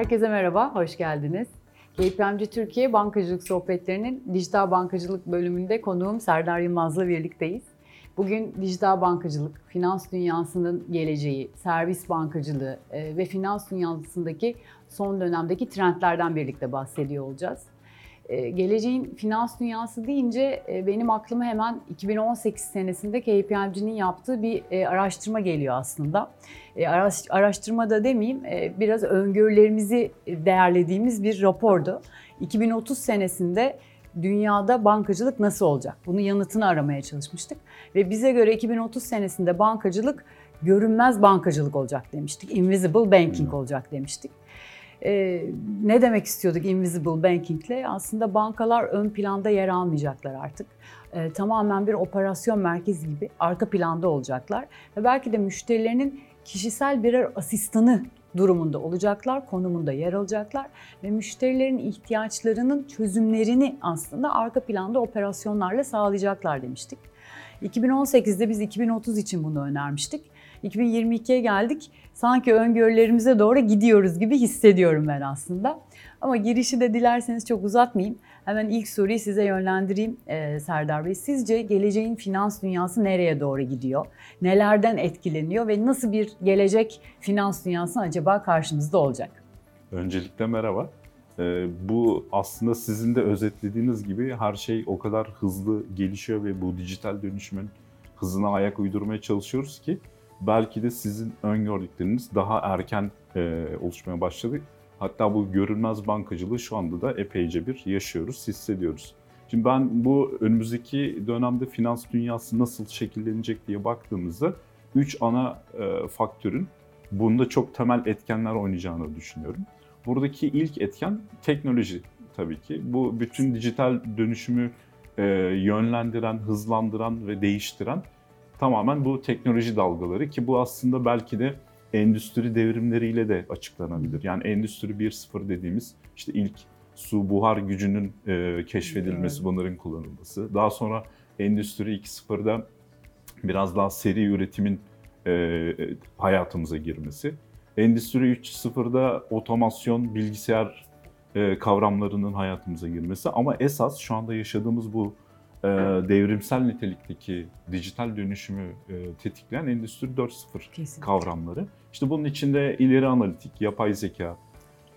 Herkese merhaba, hoş geldiniz. KPMG Türkiye Bankacılık Sohbetlerinin dijital bankacılık bölümünde konuğum Serdar Yılmaz'la birlikteyiz. Bugün dijital bankacılık, finans dünyasının geleceği, servis bankacılığı e, ve finans dünyasındaki son dönemdeki trendlerden birlikte bahsediyor olacağız. E, geleceğin finans dünyası deyince e, benim aklıma hemen 2018 senesinde KPMG'nin yaptığı bir araştırma geliyor aslında. Araştırma da demeyeyim, biraz öngörülerimizi değerlediğimiz bir rapordu. 2030 senesinde dünyada bankacılık nasıl olacak? Bunun yanıtını aramaya çalışmıştık. Ve bize göre 2030 senesinde bankacılık görünmez bankacılık olacak demiştik. Invisible banking olacak demiştik. Ee, ne demek istiyorduk invisible bankingle? Aslında bankalar ön planda yer almayacaklar artık. Ee, tamamen bir operasyon merkezi gibi arka planda olacaklar. Ve belki de müşterilerinin kişisel birer asistanı durumunda olacaklar, konumunda yer alacaklar ve müşterilerin ihtiyaçlarının çözümlerini aslında arka planda operasyonlarla sağlayacaklar demiştik. 2018'de biz 2030 için bunu önermiştik. 2022'ye geldik. Sanki öngörülerimize doğru gidiyoruz gibi hissediyorum ben aslında. Ama girişi de dilerseniz çok uzatmayayım. Hemen ilk soruyu size yönlendireyim e, Serdar Bey. Sizce geleceğin finans dünyası nereye doğru gidiyor? Nelerden etkileniyor ve nasıl bir gelecek finans dünyası acaba karşımızda olacak? Öncelikle merhaba. Ee, bu aslında sizin de özetlediğiniz gibi her şey o kadar hızlı gelişiyor ve bu dijital dönüşümün hızına ayak uydurmaya çalışıyoruz ki belki de sizin öngördükleriniz daha erken e, oluşmaya başladı. Hatta bu görünmez bankacılığı şu anda da epeyce bir yaşıyoruz, hissediyoruz. Şimdi ben bu önümüzdeki dönemde finans dünyası nasıl şekillenecek diye baktığımızda 3 ana e, faktörün bunda çok temel etkenler oynayacağını düşünüyorum. Buradaki ilk etken teknoloji tabii ki. Bu bütün dijital dönüşümü e, yönlendiren, hızlandıran ve değiştiren tamamen bu teknoloji dalgaları ki bu aslında belki de endüstri devrimleriyle de açıklanabilir. Yani endüstri 1.0 dediğimiz işte ilk su buhar gücünün e, keşfedilmesi, evet. bunların kullanılması. Daha sonra endüstri 2.0'da biraz daha seri üretimin e, hayatımıza girmesi. Endüstri 3.0'da otomasyon, bilgisayar e, kavramlarının hayatımıza girmesi. Ama esas şu anda yaşadığımız bu e, devrimsel nitelikteki dijital dönüşümü e, tetikleyen Endüstri 4.0 kavramları. İşte bunun içinde ileri analitik, yapay zeka,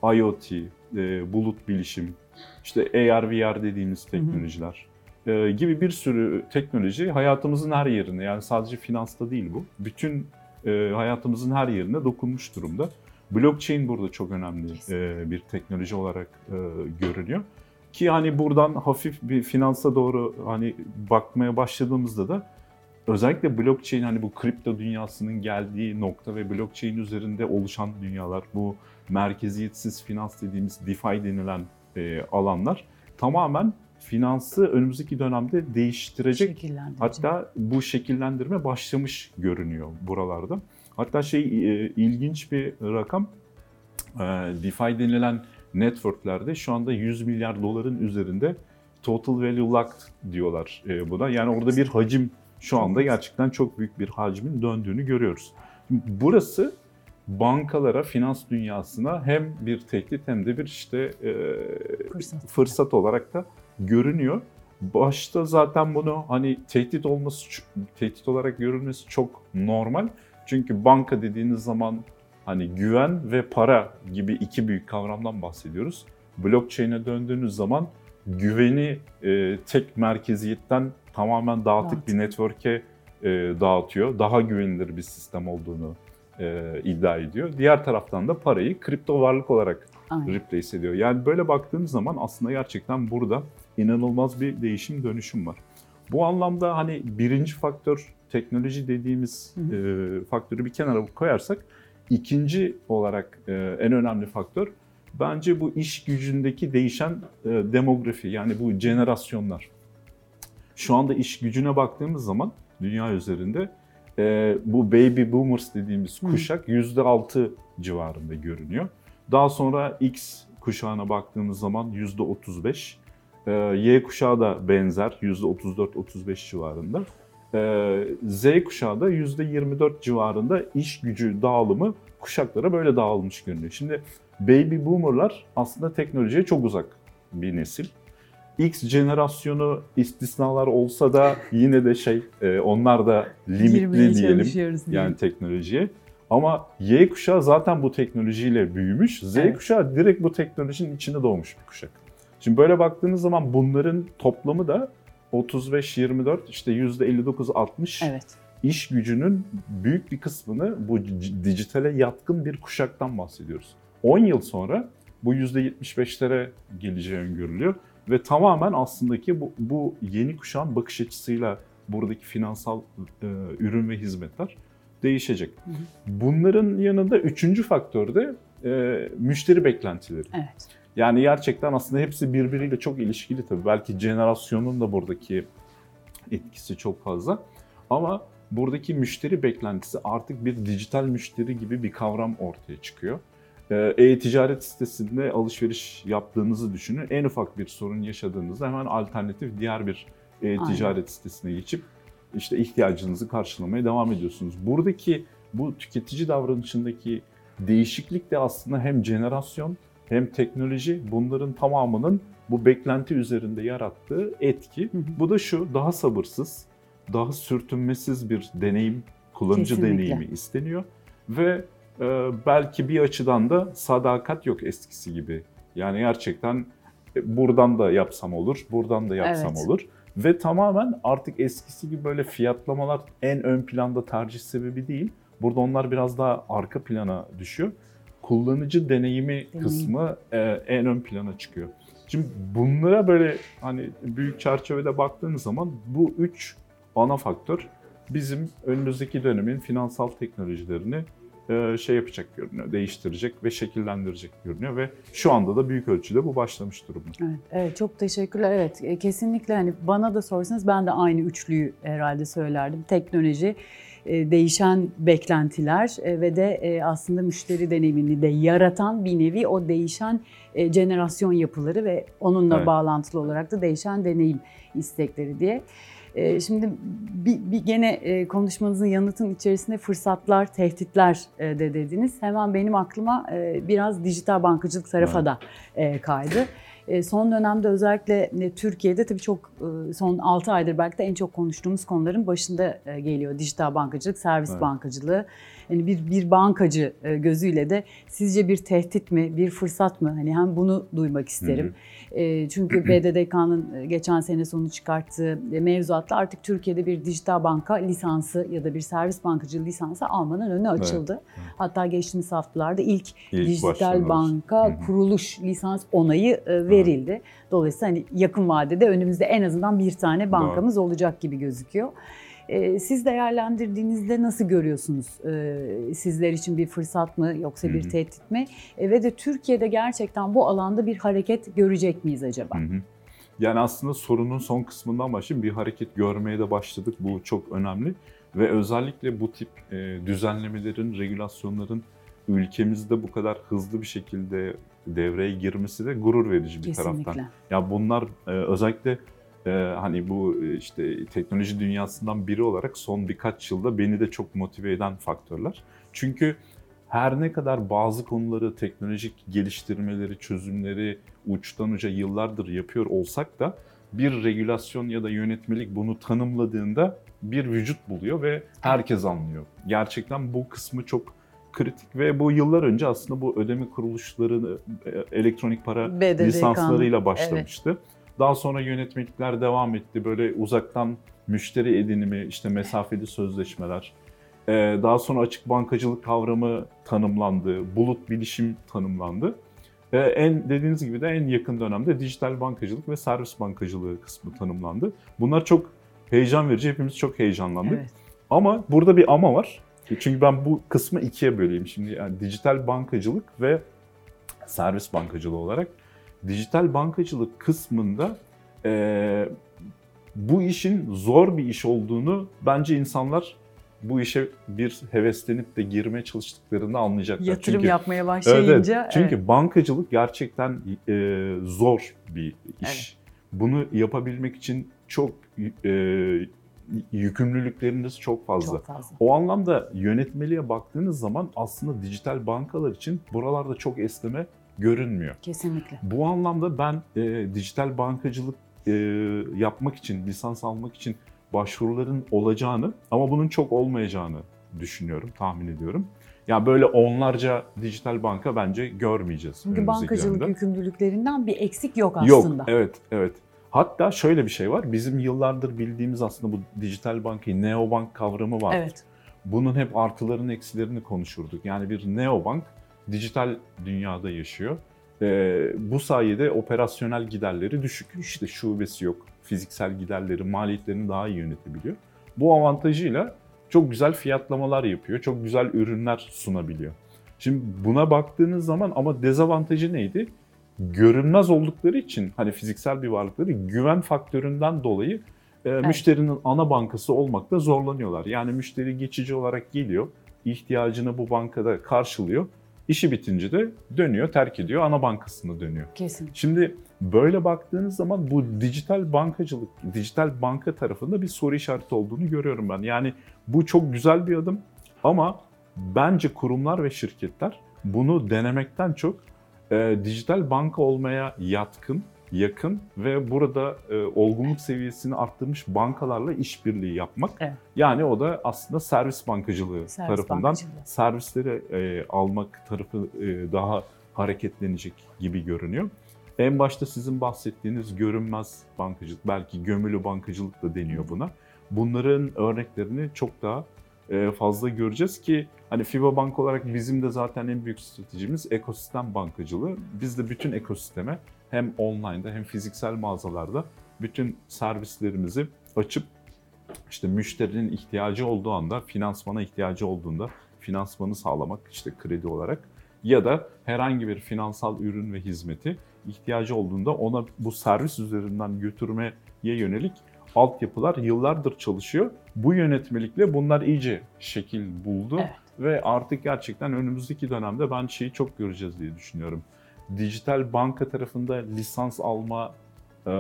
IoT, e, bulut bilişim, işte AR, VR dediğimiz teknolojiler hı hı. E, gibi bir sürü teknoloji hayatımızın her yerine yani sadece finansta değil bu. Bütün e, hayatımızın her yerine dokunmuş durumda. Blockchain burada çok önemli e, bir teknoloji olarak e, görünüyor. Ki hani buradan hafif bir finansa doğru hani bakmaya başladığımızda da özellikle blockchain hani bu kripto dünyasının geldiği nokta ve blockchain üzerinde oluşan dünyalar bu merkeziyetsiz finans dediğimiz DeFi denilen e, alanlar tamamen finansı önümüzdeki dönemde değiştirecek. Hatta bu şekillendirme başlamış görünüyor buralarda. Hatta şey e, ilginç bir rakam e, DeFi denilen networklerde şu anda 100 milyar doların üzerinde total value locked diyorlar e, buna. Yani orada bir hacim şu anda gerçekten çok büyük bir hacmin döndüğünü görüyoruz. Burası bankalara, finans dünyasına hem bir tehdit hem de bir işte e, fırsat. fırsat olarak da görünüyor. Başta zaten bunu hani tehdit olması, tehdit olarak görülmesi çok normal. Çünkü banka dediğiniz zaman hani güven ve para gibi iki büyük kavramdan bahsediyoruz. Blockchain'e döndüğünüz zaman güveni e, tek merkeziyetten tamamen dağıtık evet. bir network'e e, dağıtıyor. Daha güvenilir bir sistem olduğunu e, iddia ediyor. Diğer taraftan da parayı kripto varlık olarak Aynen. replace ediyor. Yani böyle baktığımız zaman aslında gerçekten burada inanılmaz bir değişim dönüşüm var. Bu anlamda hani birinci faktör teknoloji dediğimiz hı hı. E, faktörü bir kenara koyarsak ikinci olarak e, en önemli faktör bence bu iş gücündeki değişen e, demografi yani bu jenerasyonlar. Şu anda iş gücüne baktığımız zaman dünya üzerinde e, bu baby boomers dediğimiz kuşak yüzde altı civarında görünüyor. Daha sonra X kuşağına baktığımız zaman yüzde otuz beş. Y kuşağı da benzer yüzde otuz dört otuz beş civarında. Ee, Z kuşağı da %24 civarında iş gücü dağılımı kuşaklara böyle dağılmış görünüyor. Şimdi baby boomerlar aslında teknolojiye çok uzak bir nesil. X jenerasyonu istisnalar olsa da yine de şey e, onlar da limitli diyelim yani teknolojiye. Ama Y kuşağı zaten bu teknolojiyle büyümüş. Z Evet. kuşağı direkt bu teknolojinin içinde doğmuş bir kuşak. Şimdi böyle baktığınız zaman bunların toplamı da 35-24 işte %59-60 Evet. iş gücünün büyük bir kısmını bu dijitale yatkın bir kuşaktan bahsediyoruz. 10 yıl sonra bu %75'lere geleceği öngörülüyor ve tamamen aslında ki bu, bu yeni kuşağın bakış açısıyla buradaki finansal e, ürün ve hizmetler değişecek. Hı hı. Bunların yanında üçüncü faktör de e, müşteri beklentileri. Evet. Yani gerçekten aslında hepsi birbiriyle çok ilişkili tabii. Belki jenerasyonun da buradaki etkisi çok fazla. Ama buradaki müşteri beklentisi artık bir dijital müşteri gibi bir kavram ortaya çıkıyor. Ee, E-ticaret sitesinde alışveriş yaptığınızı düşünün. En ufak bir sorun yaşadığınızda hemen alternatif diğer bir e-ticaret sitesine geçip işte ihtiyacınızı karşılamaya devam ediyorsunuz. Buradaki bu tüketici davranışındaki değişiklik de aslında hem jenerasyon hem teknoloji bunların tamamının bu beklenti üzerinde yarattığı etki. Hı hı. Bu da şu daha sabırsız, daha sürtünmesiz bir deneyim, kullanıcı Kesinlikle. deneyimi isteniyor ve e, belki bir açıdan da sadakat yok eskisi gibi. Yani gerçekten e, buradan da yapsam olur, buradan da yapsam Evet. olur. Ve tamamen artık eskisi gibi böyle fiyatlamalar en ön planda tercih sebebi değil. Burada onlar biraz daha arka plana düşüyor. Kullanıcı deneyimi kısmı e, en ön plana çıkıyor. Şimdi bunlara böyle hani büyük çerçevede baktığınız zaman bu üç ana faktör bizim önümüzdeki dönemin finansal teknolojilerini e, şey yapacak görünüyor, değiştirecek ve şekillendirecek görünüyor ve şu anda da büyük ölçüde bu başlamış durumda. Evet, evet çok teşekkürler. Evet e, kesinlikle hani bana da sorsanız ben de aynı üçlüyü herhalde söylerdim. Teknoloji, değişen beklentiler e, ve de e, aslında müşteri deneyimini de yaratan bir nevi o değişen e, jenerasyon yapıları ve onunla Evet. bağlantılı olarak da değişen deneyim istekleri diye. E, Şimdi bir, bir gene e, konuşmanızın yanıtın içerisinde fırsatlar, tehditler e, de dediniz. Hemen benim aklıma e, biraz dijital bankacılık tarafa Evet. da e, kaydı. E, Son dönemde özellikle e, Türkiye'de tabii çok e, son 6 aydır belki de en çok konuştuğumuz konuların başında e, geliyor. Dijital bankacılık, servis Evet. bankacılığı. Yani bir bir bankacı gözüyle de sizce bir tehdit mi, bir fırsat mı? Hani hem bunu duymak isterim. E, Çünkü BDDK'nın geçen sene sonu çıkarttığı mevzuatla artık Türkiye'de bir dijital banka lisansı ya da bir servis bankacılığı lisansı almanın önü açıldı. Hatta geçtiğimiz haftalarda ilk İlk dijital başlangıç. banka Hı hı. kuruluş lisans onayı e, verildi. Dolayısıyla hani yakın vadede önümüzde en azından bir tane bankamız olacak gibi gözüküyor. E, Siz değerlendirdiğinizde nasıl görüyorsunuz? E, Sizler için bir fırsat mı yoksa bir tehdit mi? E, Ve de Türkiye'de gerçekten bu alanda bir hareket görecek miyiz acaba? Yani aslında sorunun son kısmından başlayayım. Bir hareket görmeye de başladık. Bu çok önemli. Ve özellikle bu tip e, düzenlemelerin, regülasyonların ülkemizde bu kadar hızlı bir şekilde devreye girmesi de gurur verici bir taraftan. Ya bunlar e, özellikle e, hani bu e, işte teknoloji dünyasından biri olarak son birkaç yılda beni de çok motive eden faktörler. Çünkü her ne kadar bazı konuları teknolojik geliştirmeleri, çözümleri uçtan uca yıllardır yapıyor olsak da bir regülasyon ya da yönetmelik bunu tanımladığında bir vücut buluyor ve herkes anlıyor. Gerçekten bu kısmı çok kritik ve bu yıllar önce aslında bu ödeme kuruluşları e, elektronik para BDDK'nın, lisanslarıyla başlamıştı. Daha sonra yönetmelikler devam etti. Böyle uzaktan müşteri edinimi, işte mesafeli sözleşmeler. Ee, Daha sonra açık bankacılık kavramı tanımlandı, bulut bilişim tanımlandı. Ee, En dediğiniz gibi de en yakın dönemde dijital bankacılık ve servis bankacılığı kısmı tanımlandı. Bunlar çok heyecan verici, hepimiz çok heyecanlandık. Evet. Ama burada bir ama var. Çünkü ben bu kısmı ikiye böleyim. Şimdi yani dijital bankacılık ve servis bankacılığı olarak. Dijital bankacılık kısmında eee, bu işin zor bir iş olduğunu bence insanlar bu işe bir heveslenip de girmeye çalıştıklarında anlayacaklar. Yatırım Çünkü- yapmaya Evet, başlayınca evet. Çünkü evet. bankacılık gerçekten e, zor bir iş. Bunu yapabilmek için çok e, yükümlülükleriniz çok fazla. Çok fazla. O anlamda yönetmeliğe baktığınız zaman aslında dijital bankalar için buralarda çok esneme görünmüyor. Kesinlikle. Bu anlamda ben e, dijital bankacılık e, yapmak için, lisans almak için başvuruların olacağını ama bunun çok olmayacağını düşünüyorum, tahmin ediyorum. Yani böyle onlarca dijital banka bence görmeyeceğiz. Çünkü bankacılık dönemde. yükümlülüklerinden bir eksik yok Yok, aslında. evet, evet. Hatta şöyle bir şey var. Bizim yıllardır bildiğimiz aslında bu dijital bankayı neobank kavramı var. Evet. Bunun hep artılarını eksilerini konuşurduk. Yani bir neobank dijital dünyada yaşıyor. Ee, bu sayede operasyonel giderleri düşük. İşte şubesi yok, fiziksel giderleri, maliyetlerini daha iyi yönetebiliyor. Bu avantajıyla çok güzel fiyatlamalar yapıyor, çok güzel ürünler sunabiliyor. Şimdi buna baktığınız zaman ama dezavantajı neydi? Görünmez oldukları için hani fiziksel bir varlıkları güven faktöründen dolayı e, müşterinin ana bankası olmakta zorlanıyorlar. Yani müşteri geçici olarak geliyor, ihtiyacını bu bankada karşılıyor. İşi bitince de dönüyor, terk ediyor, ana bankasına dönüyor. Kesin. Şimdi böyle baktığınız zaman bu dijital bankacılık, dijital banka tarafında bir soru işareti olduğunu görüyorum ben. Yani bu çok güzel bir adım ama bence kurumlar ve şirketler bunu denemekten çok e, dijital banka olmaya yatkın, yakın ve burada e, olgunluk seviyesini arttırmış bankalarla işbirliği yapmak. Evet. Yani o da aslında servis bankacılığı Servis tarafından bankacılığı. servisleri e, almak tarafı e, daha hareketlenecek gibi görünüyor. En başta sizin bahsettiğiniz görünmez bankacılık, belki gömülü bankacılık da deniyor buna. Bunların örneklerini çok daha fazla göreceğiz ki hani FIBA Bank olarak bizim de zaten en büyük stratejimiz ekosistem bankacılığı. Biz de bütün ekosisteme hem online'da hem fiziksel mağazalarda bütün servislerimizi açıp işte müşterinin ihtiyacı olduğu anda, finansmana ihtiyacı olduğunda finansmanı sağlamak işte kredi olarak ya da herhangi bir finansal ürün ve hizmeti ihtiyacı olduğunda ona bu servis üzerinden götürmeye yönelik altyapılar yıllardır çalışıyor. Bu yönetmelikle bunlar iyice şekil buldu Evet. ve artık gerçekten önümüzdeki dönemde ben şeyi çok göreceğiz diye düşünüyorum. Dijital banka tarafında lisans alma e,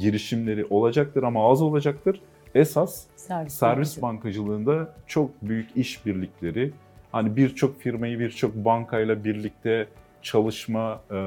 girişimleri olacaktır ama az olacaktır. Esas Servis, servis bankacılığı. bankacılığında çok büyük işbirlikleri, hani birçok firmayı birçok bankayla birlikte çalışma e,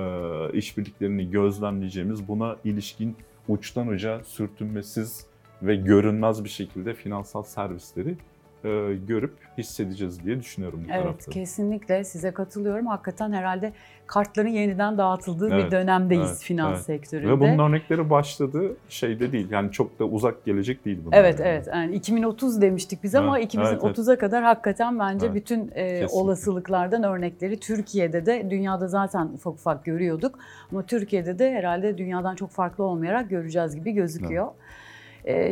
işbirliklerini gözlemleyeceğimiz buna ilişkin uçtan uca sürtünmesiz ve görünmez bir şekilde finansal servisleri e, görüp hissedeceğiz diye düşünüyorum bu Evet tarafta. kesinlikle size katılıyorum. Hakikaten herhalde kartların yeniden dağıtıldığı Evet, bir dönemdeyiz evet, finans evet. sektöründe. Ve bunun örnekleri başladı şeyde değil yani çok da uzak gelecek değil bunlar. Evet yani. evet yani 2030 demiştik biz ama Evet, 2030'a kadar hakikaten bence Evet, bütün e, kesinlikle. olasılıklardan örnekleri Türkiye'de de dünyada zaten ufak ufak görüyorduk ama Türkiye'de de herhalde dünyadan çok farklı olmayarak göreceğiz gibi gözüküyor. E,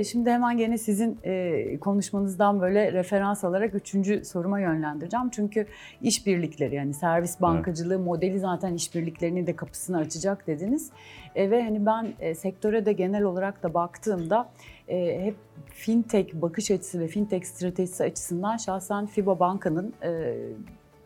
şimdi hemen gene sizin e, konuşmanızdan böyle referans alarak üçüncü soruma yönlendireceğim. Çünkü işbirlikleri yani servis bankacılığı modeli zaten işbirliklerinin de kapısını açacak dediniz. E, ve hani ben e, sektöre de genel olarak da baktığımda hep fintech bakış açısı ve fintech stratejisi açısından şahsen FIBA Banka'nın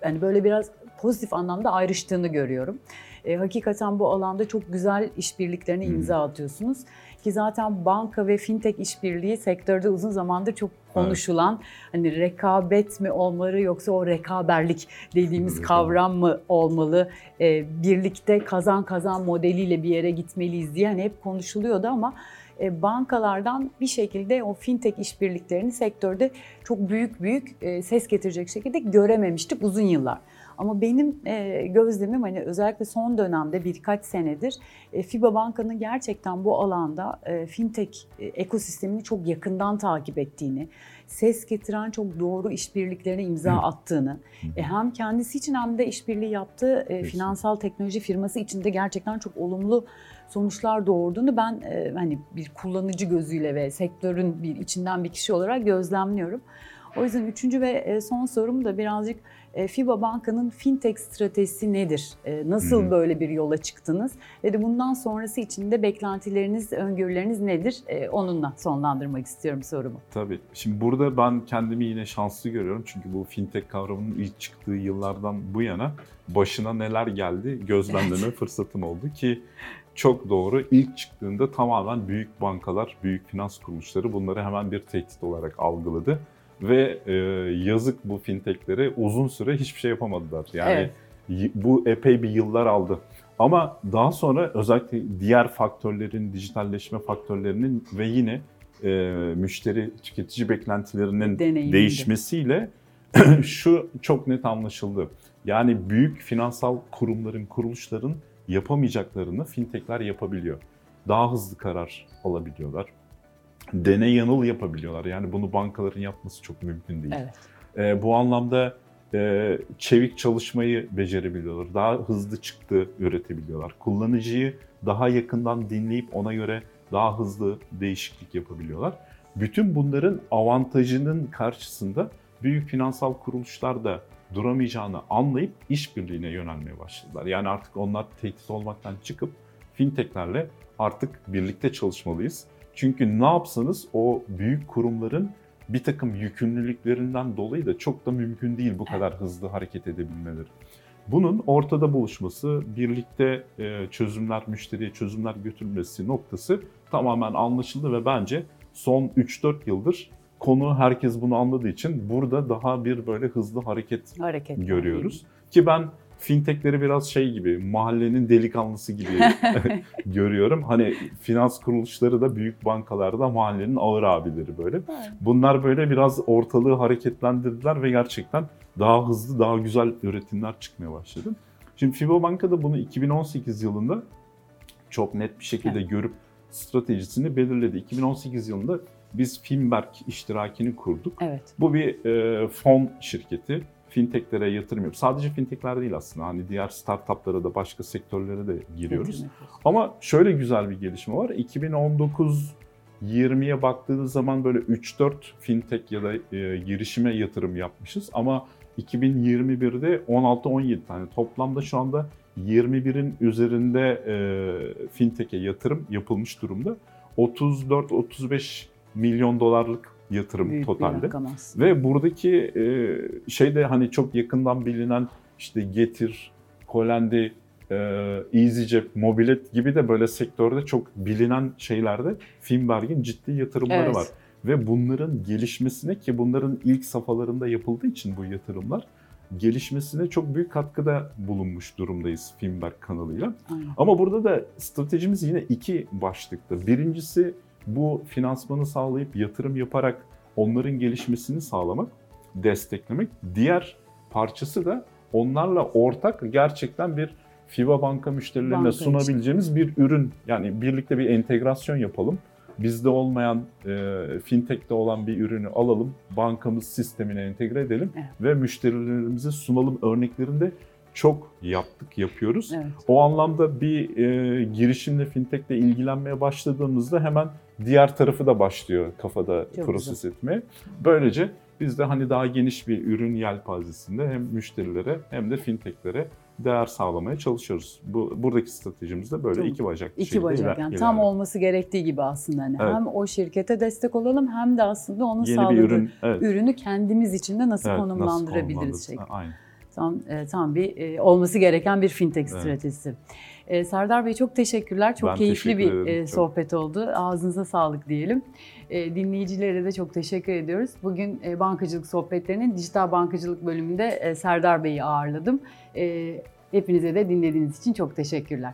yani böyle biraz pozitif anlamda ayrıştığını görüyorum. E, hakikaten bu alanda çok güzel işbirliklerine imza atıyorsunuz. Ki zaten banka ve fintech işbirliği sektörde uzun zamandır çok konuşulan hani rekabet mi olmalı yoksa o rekaberlik dediğimiz kavram mı olmalı? E, birlikte kazan kazan modeliyle bir yere gitmeliyiz diye hani hep konuşuluyordu ama e, bankalardan bir şekilde o fintech işbirliklerini sektörde çok büyük büyük e, ses getirecek şekilde görememiştik uzun yıllar. Ama benim e, gözlemim hani özellikle son dönemde birkaç senedir e, FIBA Banka'nın gerçekten bu alanda e, fintech e, ekosistemini çok yakından takip ettiğini, ses getiren çok doğru işbirliklerine imza Hı. attığını, e, hem kendisi için hem de işbirliği yaptığı e, finansal teknoloji firması için de gerçekten çok olumlu sonuçlar doğurduğunu ben e, hani bir kullanıcı gözüyle ve sektörün bir içinden bir kişi olarak gözlemliyorum. O yüzden üçüncü ve e, son sorum da birazcık e, FIBA Banka'nın fintech stratejisi nedir? E, Nasıl Hı hı. böyle bir yola çıktınız? Ve de bundan sonrası için de beklentileriniz, öngörüleriniz nedir? Onunla sonlandırmak istiyorum sorumu. Tabii. Şimdi burada ben kendimi yine şanslı görüyorum. Çünkü bu fintech kavramının ilk çıktığı yıllardan bu yana başına neler geldi gözlemleme fırsatım oldu ki çok doğru. İlk çıktığında tamamen büyük bankalar, büyük finans kuruluşları bunları hemen bir tehdit olarak algıladı. Ve e, yazık bu fintechlere uzun süre hiçbir şey yapamadılar. Yani Evet. bu epey bir yıllar aldı. Ama daha sonra özellikle diğer faktörlerin, dijitalleşme faktörlerinin ve yine e, müşteri, tüketici beklentilerinin Deneyimiydi. değişmesiyle şu çok net anlaşıldı. Yani büyük finansal kurumların, kuruluşların yapamayacaklarını fintechler yapabiliyor. Daha hızlı karar alabiliyorlar. Deney yanıl yapabiliyorlar. Yani bunu bankaların yapması çok mümkün değil. Evet. Ee, bu anlamda e, çevik çalışmayı becerebiliyorlar. Daha hızlı çıktı üretebiliyorlar. Kullanıcıyı daha yakından dinleyip ona göre daha hızlı değişiklik yapabiliyorlar. Bütün bunların avantajının karşısında büyük finansal kuruluşlar da duramayacağını anlayıp işbirliğine yönelmeye başladılar. Yani artık onlar tehdit olmaktan çıkıp fintechlerle artık birlikte çalışmalıyız. Çünkü ne yapsanız o büyük kurumların bir takım yükümlülüklerinden dolayı da çok da mümkün değil bu kadar hızlı hareket edebilmeleri. Bunun ortada buluşması, birlikte e, çözümler, müşteriye çözümler götürülmesi noktası tamamen anlaşıldı ve bence son 3-4 yıldır konu herkes bunu anladığı için burada daha bir böyle hızlı hareket Hareket. görüyoruz. Ki ben fintechleri biraz şey gibi, mahallenin delikanlısı gibi görüyorum. Hani finans kuruluşları da büyük bankalarda mahallenin ağır abileri böyle. Evet. Bunlar böyle biraz ortalığı hareketlendirdiler ve gerçekten daha hızlı, daha güzel üretimler çıkmaya başladı. Şimdi FIBA da bunu 2018 yılında çok net bir şekilde görüp stratejisini belirledi. 2018 yılında biz Finberg iştirakini kurduk. Evet. Bu bir e, fon şirketi. Fintechlere yatırım yapıyor. Sadece fintechler değil aslında. Hani diğer startuplara da başka sektörlere de giriyoruz. Yapıyoruz. Ama şöyle güzel bir gelişme var. 2019 20'ye baktığınız zaman böyle 3-4 fintech ya da e, girişime yatırım yapmışız. Ama 2021'de 16-17 tane. Toplamda şu anda 21'in üzerinde e, fintech'e yatırım yapılmış durumda. 34-35 milyon dolarlık yatırım Büyük totalde. Ve buradaki e, şey de hani çok yakından bilinen işte Getir, Kolendi, e, EasyJet, Mobilet gibi de böyle sektörde çok bilinen şeylerde Finberg'in ciddi yatırımları Evet. var. Ve bunların gelişmesine ki bunların ilk safhalarında yapıldığı için bu yatırımlar gelişmesine çok büyük katkıda bulunmuş durumdayız Finberg kanalıyla. Aynen. Ama burada da stratejimiz yine iki başlıkta. Birincisi bu finansmanı sağlayıp yatırım yaparak onların gelişmesini sağlamak, desteklemek. Diğer parçası da onlarla ortak gerçekten bir FIBA banka müşterilerine Banka sunabileceğimiz bir ürün. Yani birlikte bir entegrasyon yapalım. Bizde olmayan, e, fintech'te olan bir ürünü alalım, bankamız sistemine entegre edelim Evet. ve müşterilerimize sunalım örneklerinde çok yaptık, yapıyoruz. Evet. O anlamda bir e, girişimle, fintech'le ilgilenmeye başladığımızda hemen diğer tarafı da başlıyor kafada Çok proses etmeye. Böylece biz de hani daha geniş bir ürün yelpazesinde hem müşterilere hem de fintechlere değer sağlamaya çalışıyoruz. Bu buradaki stratejimiz de böyle Çok- iki bacak. İki şekilde bacak iler- yani tam ilerliyor. olması gerektiği gibi aslında hani Evet. hem o şirkete destek olalım hem de aslında onun Yeni sağladığı ürün. Evet. ürünü kendimiz için de nasıl evet, nasıl konumlandırabiliriz konumlandırırız? şeklinde. Aynen. Tam, e, tam bir e, olması gereken bir fintech Evet. stratejisi. E, Serdar Bey çok teşekkürler. Çok Ben keyifli teşekkür bir e, Çok- sohbet oldu. Ağzınıza sağlık diyelim. E, dinleyicilere de çok teşekkür ediyoruz. Bugün e, bankacılık sohbetlerinin dijital bankacılık bölümünde e, Serdar Bey'i ağırladım. E, hepinize de dinlediğiniz için çok teşekkürler.